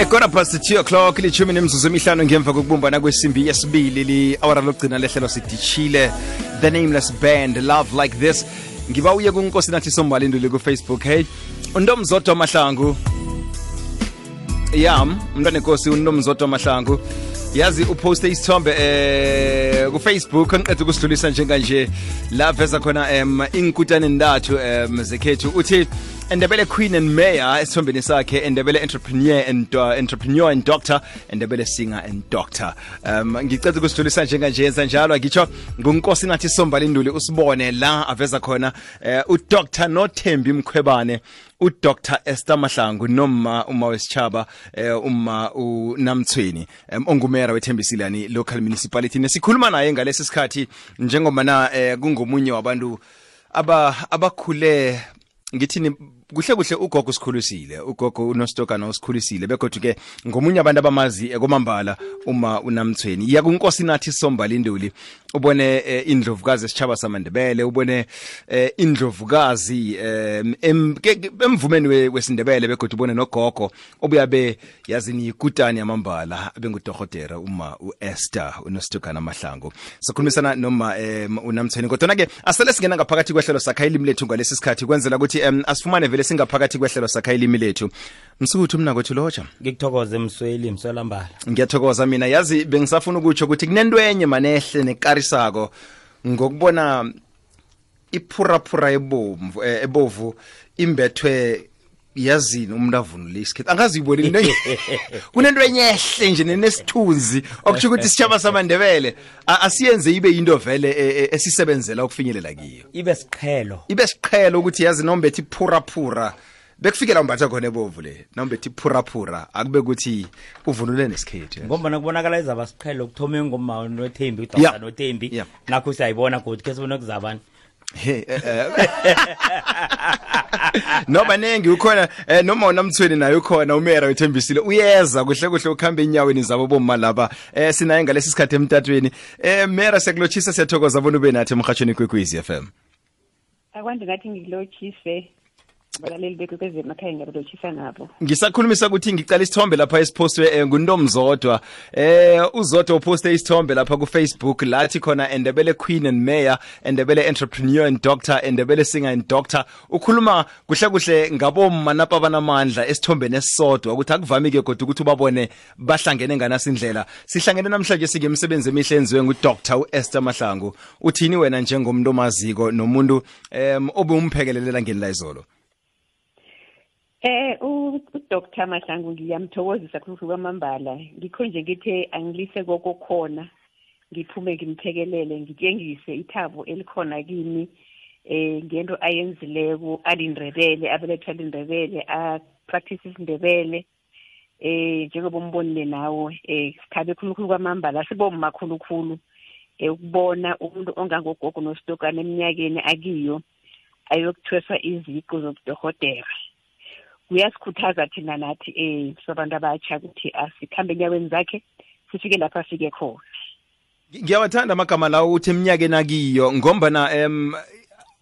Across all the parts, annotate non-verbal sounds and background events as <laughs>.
ekora past 2 o'clock lithumi nemzuzu emihlanu ngemva kokubumbana kwesimbi yesibili li-awara lokugcina lehlelo sidishile the nameless band love like this. Ngiba uye kunkosi nathi sombalinduli kufacebook hey untomzodwa mahlangu. Ya umntwana enkosi untomzodwa mahlangu yazi uposte isithombe eh kufacebook angiqeda ukusidlulisa njenganje la veza khona um inkutane ntathu um zekhethu. Uthi endebele queen and mayor esithombeni sakhe endebele entrepreneur and uh, entrepreneur and doctor endebele singer and doctor. Um ngicela ukusidlulisa njenganje yenza njalo. Ngitsho ngunkosi nathi sombalinduli usibone la aveza khona uh, udr nothembi mkhwebane udr esther mahlangu noma uma wesichaba eh, uma unamthweni um, ongumera wethembisilani local municipality. Nesikhuluma naye ngalesi sikhathi njengoba na eh, kungomunye wabantu aba abakhule ngithini kuhle kuhle ugogo sikhulisile ugogo unositokana usikhulisile begodwa ke ngomunye abantu abamazi komambala uma unamthweni. Iya kunkosi nathi sombalinduli ubone eh, indlovukazi esitshaba samandebele ubone eh, indlovukazi eh, emvumeni we- wesindebele begodwa ubone nogogo obuyabe yazini yikutani yamambala abengudohotera uma uesther unositokana mahlangu. Sikhulumisana noma unamthweni kodwa ke asele singena ngaphakathi kwehlelo sakha ilimi lethu ngalesi sikhathi kwenzela ukuthi um, asifumane vele singaphakathi kwehlelo sakha ilimi lethu. Msukuthi mna kwethu lotsha ngikuthokoze msweli mswelambala ngiyathokoza mina. Yazi bengisafuna ukutsho ukuthi kunentwenye manehle nekarisako ngokubona iphuraphura ebomvu eh, ebovu imbethwe yazini umuntu avunule isikhethu. Angaziyiboni into <laughs> kunento enyehle nje nenesithunzi okutsho ukuthi <laughs> isitshaba samandebele. Asiyenze ibe yinto vele eh, eh, esisebenzela ukufinyelela kiyo. Ibe siqhelo. Ibe siqhelo ukuthi yazi nombethe iphuraphura bekufikela umbatha khona ebovu le nombethe iphuraphura akube ukuthi uvunule nesikhethu. Ngombana kubonakala izaba siqhelo kuthome ngoma nothembi nothembi. Nakho siyayibona godi khe sibone kuzabani <laughs> He, eh, eh. no baningi ukhona eh, noma unamthweni naye ukhona umera wethembisile uyeza kuhle kuhle ukuhamba enyaweni zabo bomma laba eh sinaye ngalesi sikhathi emtatweni eh mera siyakulotshisa siyathokoza bona ube nathi emhatshweni kwekwezi FM akwandi ngathi ngilotshise abalaleli bekwekwezi emakhaya ngiyabelotshisa nabo. Ngisakhulumisa ukuthi ngicala isithombe lapha esipostwe eh, nguntomzodwa eh uzodwa uposte isithombe lapha ku-facebook. Lathi khona endebele queen and mayor endebele entrepreneur and doctor endebele singer and doctor. Ukhuluma kuhle kuhle ngabomma napa abanamandla esithombeni esisodwa ukuthi akuvami-ke kodwa ukuthi ubabone bahlangene nganasindlela. Sihlangene namhlanje singemsebenzi emihle enziwe ngudr u-esther mahlangu. Uthini wena njengomuntu omaziko nomuntu um obumphekelela ngeni la izolo eh udr mahlangu ngiyamthokozisa khulu kwamambala. Ngikho nje ngithe angilise koko khona ngiphume ngimphekelele ngitshengise ithabo elikhona kimi eh ngento ayenzileko alindrebele abelethwa lindrebele apractice isindebele eh njengoba umbonile nawe eh sikhabe khulukhulu kwamambala. Sibomma khulukhulu eh ukubona umuntu ongangogogo nositokana eminyakeni akiyo ayokuthweswa iziqu zobudohotera kuyasikhuthaza thina nathi eh sobantu abatsha ukuthi asikhambe enyaweni zakhe sifike lapho afike khona. Ngiyawathanda amagama lawo ukuthi eminyakeni akiyo ngombana um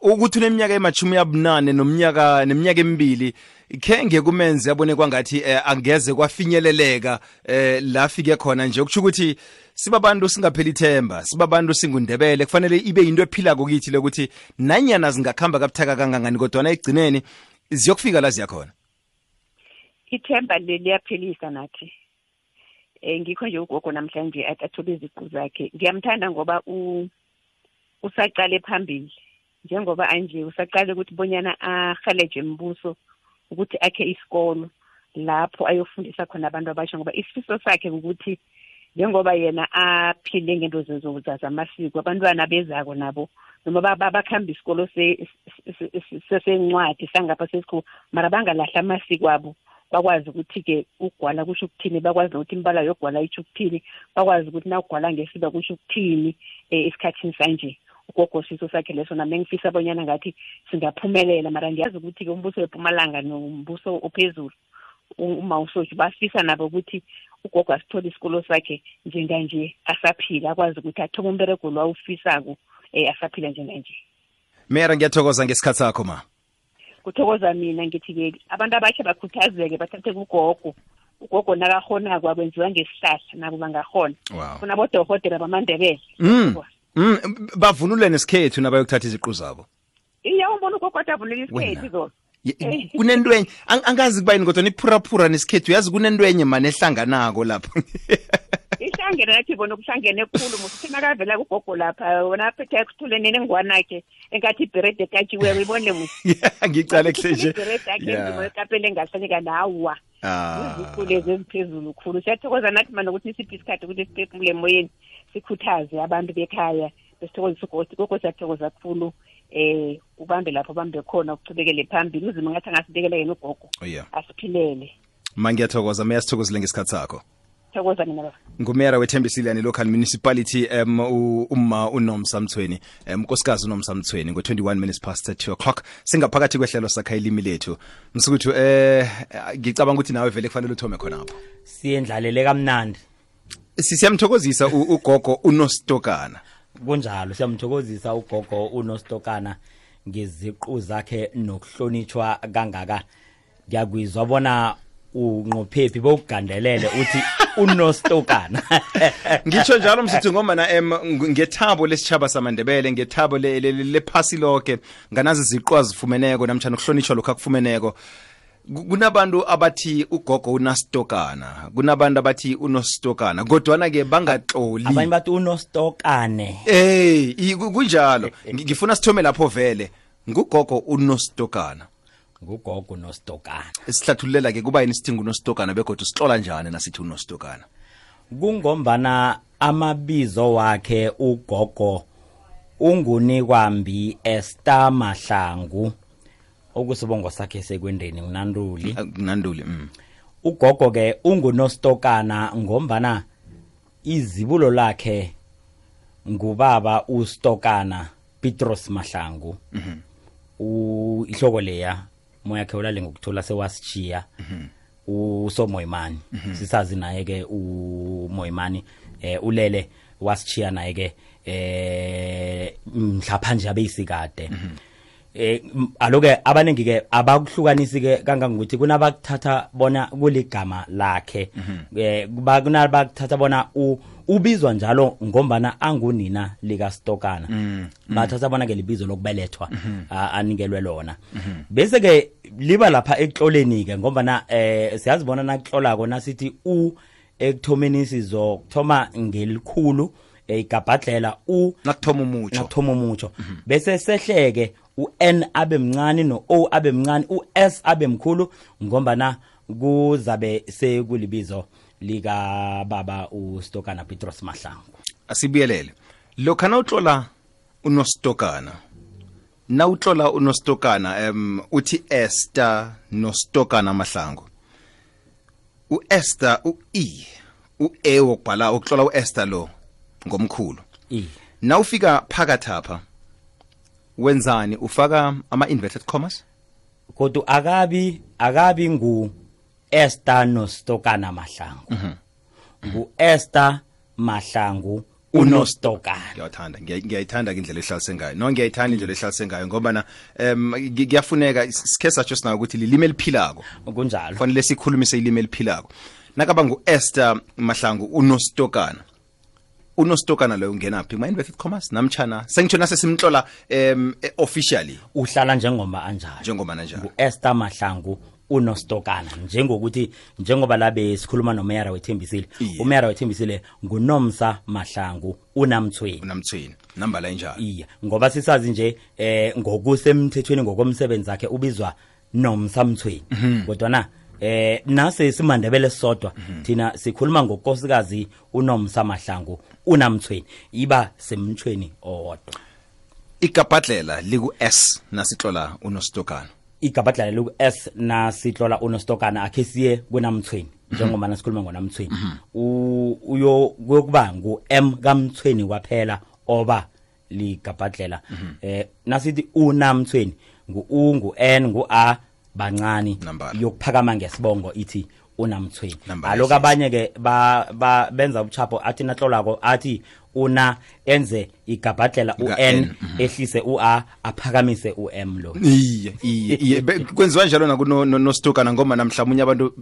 ukuthi uneminyaka emashumi abunane nomnyaka neminyaka emibili khe ngekumenze abone kwangathi eh, angeze kwafinyeleleka eh, la fike khona nje. Ukuthi ukuthi sibabantu singapheli ithemba sibabantu singundebele kufanele ibe yinto ephilako kithi lokuthi nanyana zingakhamba kabuthaka kangangani kodwana ekugcineni ziyokufika la ziyakhona ithemba le liyaphelisa nathi. Eh ngikho nje ugogo namhlanje athi athole iziqu zakhe. Ngiyamthanda ngoba u usaqale phambili. Njengoba anje usaqale ukuthi bonyana ahaleje embuso ukuthi akhe isikolo lapho ayofundisa khona abantu abasha ngoba isifiso sakhe ukuthi njengoba yena aphile ngento zezo zamasiko abantwana bezako nabo noma ba- ba- bakhamba isikolo se- se- se- sesencwadi sangapha sesikhu mara bangalahla amasiko abo. Bakwazi ukuthi-ke ugwala kusho ukuthini bakwazi nokuthi imbala yogwala itsho ukuthini bakwazi ukuthi nawugwala ngesiba kusho ukuthini um esikhathini sanje. Ugogo siso sakhe leso nami engifisa abonyana ngathi singaphumelela mara ngiyazi ukuthi-ke umbuso wepumalanga nombuso ophezulu u- uma usotsho bafisa nabo ukuthi ugogo asithole isikolo sakhe njenganje asaphila akwazi ukuthi athoma umberego lo awufisako um asaphila njenganje mera ngiyathokoza ngesikhathi sakho ma kuthokoza mina ngithi-ke abantu abakhe bakhuthazeke bathathe kugogo. Ugogo nakahonako akwenziwa ngesihlahla nabo bangahona wow. Kunabodohotela bamandebele. Mm. Mm, bavunule nesikhethu nabayokuthatha iziqu zabo. Iya umbona ugogo adavunela avunule isikhethu zona Eh. <laughs> angazi kubayini kodwa niphuraphura nesikhethu yazi kunentwenye mane ehlanganako lapho <laughs> ihlangene nathi bona kuhlangene khulu musithina kavela kugogo lapha wona aphethe ekuthule nenengwanakhe enkathi ibherede ekatshiweko ibone musi <laughs> ngicale kuhleshe ibherede akhe Yeah. enzima ekapele engahlanyeka nawa Ah. izikhulu lezi eziphezulu khulu. Siyathokoza nathi mana ukuthi siphi isikhathi ukuthi siphefumule emoyeni sikhuthaze abantu bekhaya besithokozisa ugosi gogo siyathokoza kakhulu eh ubambe lapho bambe khona ukuchubekele phambili. Uzima ngathi angasibekela yena ugogo Oh, yeah. Asiphilele. Ma ngiyathokoza. Meya sithokozile ngesikhathi sakho. Thokoza mina baba. Ngumera wethembisiliane local municipality um umma unomsa mthweni um nkosikazi unomsa mthweni ngo-21 minutes past 2 o'clock. Singaphakathi kwehlelo sakha ilimi lethu msukuthu eh ngicabanga ukuthi nawe vele kufanele uthome khonapho. Siyendlalele kamnandi. Siyamthokozisa u- ugogo unostokana. Kunjalo siyamthokozisa ugogo unositokana ngeziqu zakhe nokuhlonitshwa kangaka. Ngiyakwizwa bona unqophephi bowugandelele uthi unostokana <laughs> ngitsho njalo msithi ngomana em ngethabo lesitshaba samandebele ngethabo le- le- le- lephasi lonke nganazi ziqwa zifumeneko namtshana ukuhlonitshwa lokhu akufumeneko. Kunabantu abathi ugogo unastokana kunabantu abathi unositokana kodwana-ke bangaxoli abanye bathi unostokane ey kunjalo. Ngifuna sithome lapho vele. Ngugogo unositokana ngugogo unositokana sihlathululela-ke kuba yini sithi ngunositokana begodwa sihlola njani nasithi unositokana kungombana amabizo wakhe ugogo ungunikwambi Esther Mahlangu. Okusibongo sakhe sekwendeni ngunanduli. Ah, nanduli mm. ugogo ke ungunositokana ngombana izibulo lakhe ngubaba ustokana Petros Mahlangu. U ihloko leya moya khe ulale ngokuthola sewasichiya usomoyimani sisazi naye ke umoyimani eh ulele wasichiya naye ke eh mhlapha nje abeyisikade eh m- aloke abaningi ke abakuhlukanisi ke kangangokuthi kunabakuthatha bona kuligama lakhe. Eh kuba kunabakuthatha bona u ubizwa njalo ngombana angunina lika Stokana bathatha bona ke libizo lokubelethwa mm -hmm. anikelwe lona. Mm -hmm. bese ke liba lapha ekuhloleni ke ngombana eh siyazibona nakuhlolako nasithi u ekuthomeni sizokuthoma ngelikhulu eh, igabhadlela u nakuthoma umutsho nakuthoma umutsho bese sehleke u-n abe mncane no-o abe mncane u-s abe mkhulu ngombana kuzabe sekulibizo likababa ustokana petros mahlangu. Asibuyelele lokha nawutlola unositokana nawutlola unositokana um uthi Esther nositokana mahlangu uEsther uE uE wokubhala ukutlola uEsther lo ngomkhulu. I nawufika phakathi apha wenzani? Ufaka ama inverted commas? Kodwa akabi akabi ngu Esther nostokana mahlangu. Ngu Esther mahlangu unostokana. Ngiyathanda ngiyayithanda ke indlela ehlalise ngayo. No ngiyayithanda indlela ehlalise ngayo ngoba na um kuyafuneka sikhe satsho sinayo ukuthi lilimi eliphilako. Kunjalo. Kufanele sikhulumise ilimi eliphilako. Nakaba ngu-esther mahlangu unostokana. Unostokana loyo ungenaphi ma-university commerce namtshana sengitsho nasesimtlola um officially uhlala njengoma anjalo. Njengoma njalo ngu-Esther Mahlangu unositokana njengokuthi njengoba labe sikhuluma nomeyara wethembisile Iye. umeyara wethembisile ngunomsa mahlangu unamthweni. Unamthweni nambala enjalo iya ngoba sisazi nje eh ngokusemthethweni ngokomsebenzi wakhe ubizwa nomsa mthweni. Kodwa na eh nase simandebele sodwa thina sikhuluma ngokosikazi unomsa mahlangu unamthweni. Iba semthweni owodwa. Igabhadlela liku-s nasitlola unositokana igabadlala loku s na sihlola unostokana akhe siye kwenamthweni mhm. njengoba sikhuluma ngonamthweni mhm. uyo kuyokuba ngu-m kamthweni kwaphela oba ligabhadlela mhm. eh nasithi unamthweni ngu-u ngu-n ngu-a bancane yokuphakama ngesibongo ithi unamthweni aloku abanye-ke benza ubuchapho athi nahlolako athi una enze igabhadlela u-n ehlise u-a aphakamise u-m lo. Iye iye kwenziwa njalo nakunostukana ngoma namhlawumbe abantu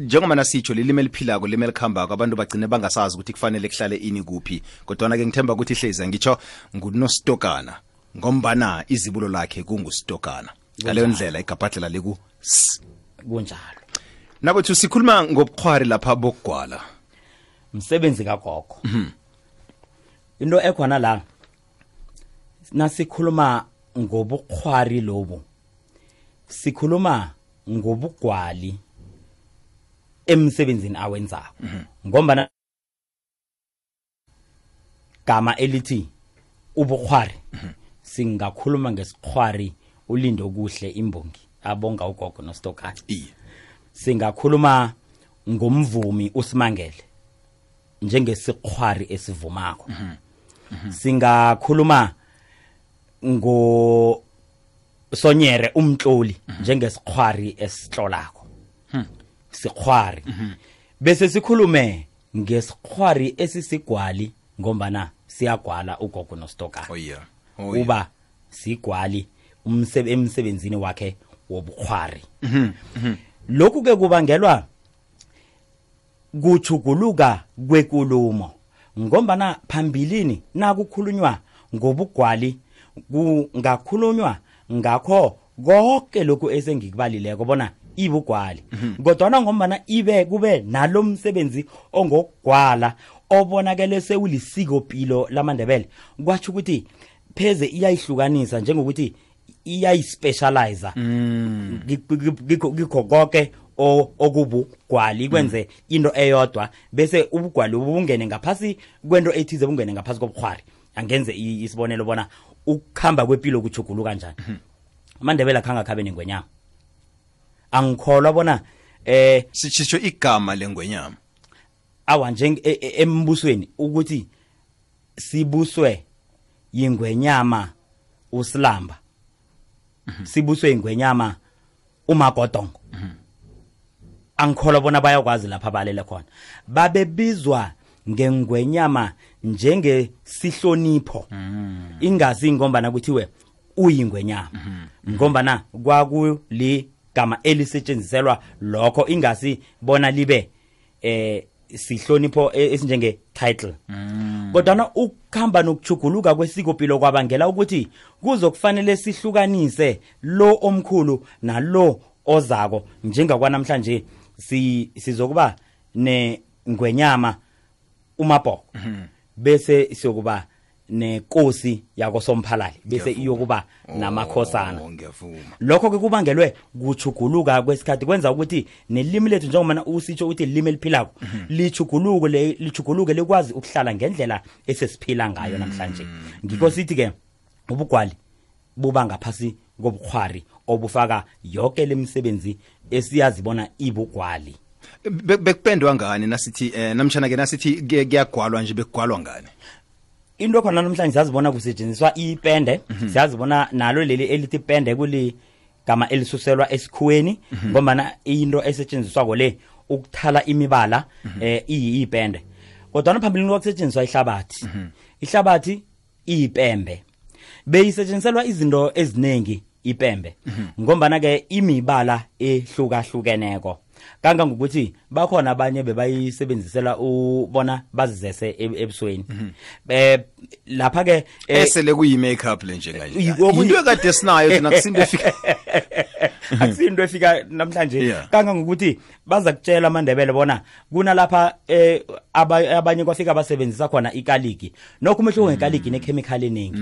njengoba nasitsho lilimi eliphilako lime elikhambako abantu bagcine bangasazi ukuthi kufanele kuhlale ini kuphi. Kodwana ke ngithemba ukuthi hleza ngitsho ngunostukana. Ngombana izibulo lakhe kungustokana ngaleyo ndlela igabhadlela liku s kunjalo. Nakwethu sikhuluma ngobukhwari lapha bokugwala. Msebenzi kagogo into ekhona la nasikhuluma ngobukhwari lobu. Sikhuluma ngobugwali emsebenzini awenzako. Ngombana gama elithi ubukhwari singakhuluma ngesikhwari ulindo kuhle imbongi. Abonga ugogo nostokani iye. Singakhuluma ngomvumi usimangele njengesikhwari esivumako. Singakhuluma ngo sonyere umtloli njengesikhwari esihlolako. Sikhwari. Bese sikhulume ngesikhwari esisigwali ngombana siyagwala ugogo nostokana oh yeah. Oh yeah. uba sigwali umsebe emsebenzini wakhe wobukhwari lokhu ke kubangelwa kuchuguluka kwekulumo. Ngombana phambilini nakukhulunywa ngobugwali kungakhulunywa ngakho konke lokhu esengikubalileko bona ibugwali. Kodwana ngombana ibe kube nalo msebenzi ongokugwala obonakele sewulisikopilo lamandebele kwatsho ukuthi pheze iyayihlukanisa njengokuthi iyayispecializa kikho kikho konke o- okubugwali ikwenze into eyodwa bese ubugwali bungene ngaphasi kwento ethize bungene ngaphasi kobukhwari angenze isibonelo bona ukukhamba kwempilo kuchugulu kanjani amandebele akhanga khabe nengwenyama. Angikholwa bona eh sitshisho igama lengwenyama. awa njenge e- embusweni ukuthi sibuswe yingwenyama usilamba. Sibuswe yingwenyama umagodongo. Angikholwa bona bayakwazi lapha balele khona. Babebizwa ngengwenyama njengesihlonipho. Ingasi ngombana kuthiwe uyingwenyama. Ngombana kwakuli gama elisetshenziselwa lokho ingasi bona libe eh sihlonipho e- esinjenge title. Kodwa ukukhamba nokuchuguluka kwesikopilo kwabangela ukuthi kuzokufanele sihlukanise lo omkhulu nalo ozako njengakwanamhlanje si sizokuba nengwenyama umabhoko. Bese siyokuba nenkosi yakosomphalali bese iyokuba namakhosana. Oh, ngiyavuma. Lokho ke kubangelwe kuchuguluka kwesikhathi kwenza ukuthi nelimi lethu njengoba usitsho ukuthi lilimi eliphilako lichuguluke le- lichuguluke likwazi ukuhlala ngendlela esesiphila ngayo namhlanje. Ngikho sithi ke ubugwali buba ngaphasi kobukhwari obufaka yonke lemisebenzi esiyazibona ibugwali Be- bekupendwa ngani nasithi eh namtshana ke nasithi kuyagwalwa nje bekugwalwa ngani into khona namhlanje siyazibona kusetshenziswa ipende mm -hmm. siyazibona nalo leli elithi pende kuli gama elisuselwa esikhuweni ngombana into esetshenziswako le ukuthala imibala mm -hmm. eh iyipende kodwa phambilini kwakusetshenziswa ihlabathi mm -hmm. ihlabathi iyipembe beyisetshenziselwa izinto eziningi ipembe. Ngombana ke imibala ehlukahlukeneko kangangokuthi bakhona abanye bebayisebenzisela ubona bazizese eb- ebusweni. Um lapha ke eh, esele kuyi makeup le nje kanje Yiko- ekade sinayo thina kusinto efika <laughs> akusinto efika namhlanje. Kangangokuthi baza kutshela amandebele bona kunalapha um abanye kwafika basebenzisa khona ikaligi nokho umehluko ngekaliki nechemical eningi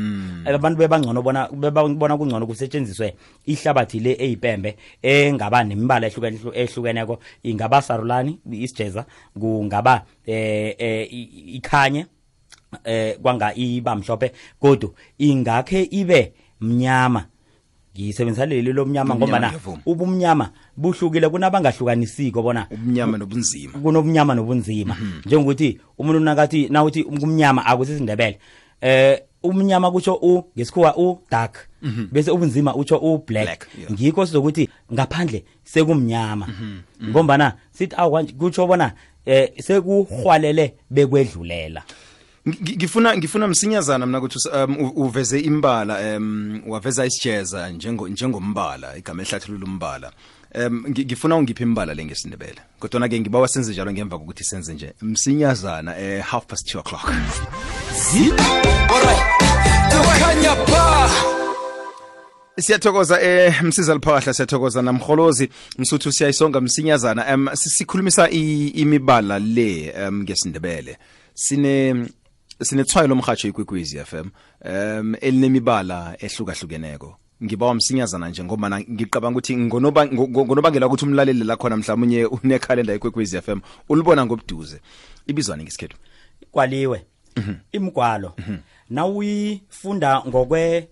abantu bebangcono bona bebabona kungcono kusetshenziswe ihlabathi le eyipembe engaba nemibala ehlukene- ehlukeneko ingaba sarulani isijeza kungaba eh eh ikhanye eh kwanga iba mhlophe kodwa ingakhe ibe mnyama. Ngiyisebenzisa leli lomnyama ngombana ngiyavuma. ubumnyama buhlukile kunabangahlukanisiko bona ubumnyama nobunzima. kunobunyama nobunzima. Njengokuthi umuntu nakathi nawuthi kumnyama akusisindebele. Eh umnyama kutsho u ngesikhuwa u dark. Bese ubunzima utsho u black. Black, yeah. ngikho sizokuthi ngaphandle sekumnyama. Ngombana sithi awu kanje, kutsho bona eh sekuhwalele bekwedlulela. Ngi- ngifuna ngifuna msinyazana mina ukuthi um, uveze imbala um waveza isijeza njengo njengombala igama ehlathulula umbala. Um ngi- ngifuna ungiphe imbala le ngesindebele kodwa ke ngibawa senze njalo ngemva kokuthi senze nje. Msinyazana eh half past 2 o'clock. Ba siyathokoza eh msiza liphahla siyathokoza namholozi msuthu siyayisonga msinyazana. Em sikhulumisa i- imibala le um ngesindebele. Sine sinetswayo lomhatsho ikwekwezi FM em elinemibala ehlukahlukeneko. Ngiba msinyazana nje ngoba ngiqabanga ngicabanga ukuthi ngonoba- ngonobangela ukuthi umlaleli la mhlawumbe mhlawumnye unekhalenda ikwekwezi FM ulibona ngobuduze. Ibizwane ngesikhethu? Kwaliwe imgwalo. Nawuyifunda ngokwe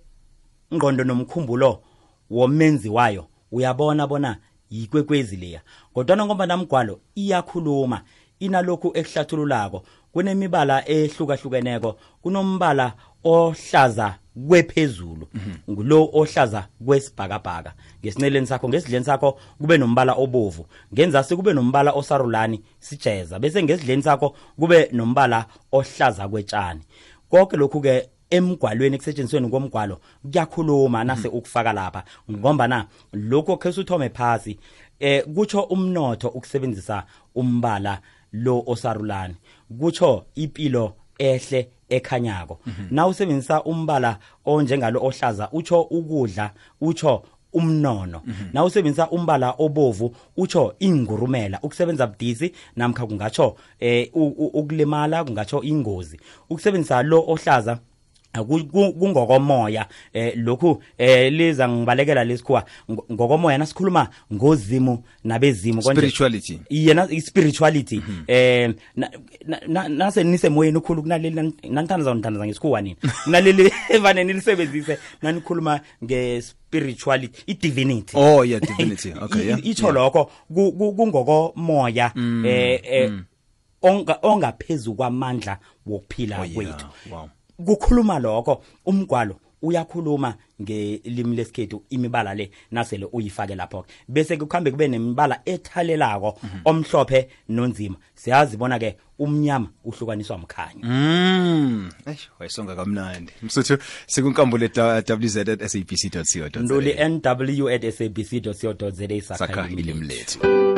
ngqondo nomkhumbulo womenzi wayo uyabona bona yikwekwezi leya. Kodwa ngoba namgwalo iyakhuluma inalokhu ekuhlathululako kunemibala ehlukahlukeneko kunombala ohlaza kwephezulu ngulo ohlaza kwesibhakabhaka. Ngesineleni sakho ngesidleni sakho kube nombala obovu. Ngenzasi kube nombala osarulani sijeza. Bese ngesidleni sakho kube nombala ohlaza kwetshani. Konke lokhu ke emgwalweni kusetshenzisweni komgwalo kuyakhuluma nase ukufaka lapha. Ngomba na lokho khe uthome phasi eh kutsho umnotho ukusebenzisa umbala lo osarulani. Kutsho impilo ehle ekhanyako. Na usebenzisa umbala onjengalo ohlaza utsho ukudla utsho umnono. Na usebenzisa umbala obovu utsho ingurumela. Ukusebenza budisi namkha kungatsho eh ukulimala kungatsho ingozi. Ukusebenzisa lo ohlaza kungokomoya eh lokhu eh liza ngibalekela lesikhuwa ngokomoya nasikhuluma ngozimu nabezimu spirituality. Yena i-spirituality. Eh na- na- na- nase nisemoyeni ukhulu kunaleli nan- nanithandaza nithandaza ngesikhuwa nini? Kunaleli <laughs> evane nilisebenzise nanikhuluma nge-spirituality i-divinity. Oh yeah divinity. <laughs> Okay yeah. itsho lokho ku- mm, kungokomoya eh eh onga- ongaphezulu kwamandla wokuphila Oh, kwethu. Wow. Kukhuluma lokho umgwalo uyakhuluma ngelimi lesikhethu imibala le nasele uyifake lapho-ke bese kuhambe kube nemibala ethalelako omhlophe nonzima siyazi bona ke umnyama uhlukaniswa mkhanya Mm. Eish, wayisonga kamnandi. Msuthu sikunkambule co ntuli nw at sabc co za sakha ilimi lethu.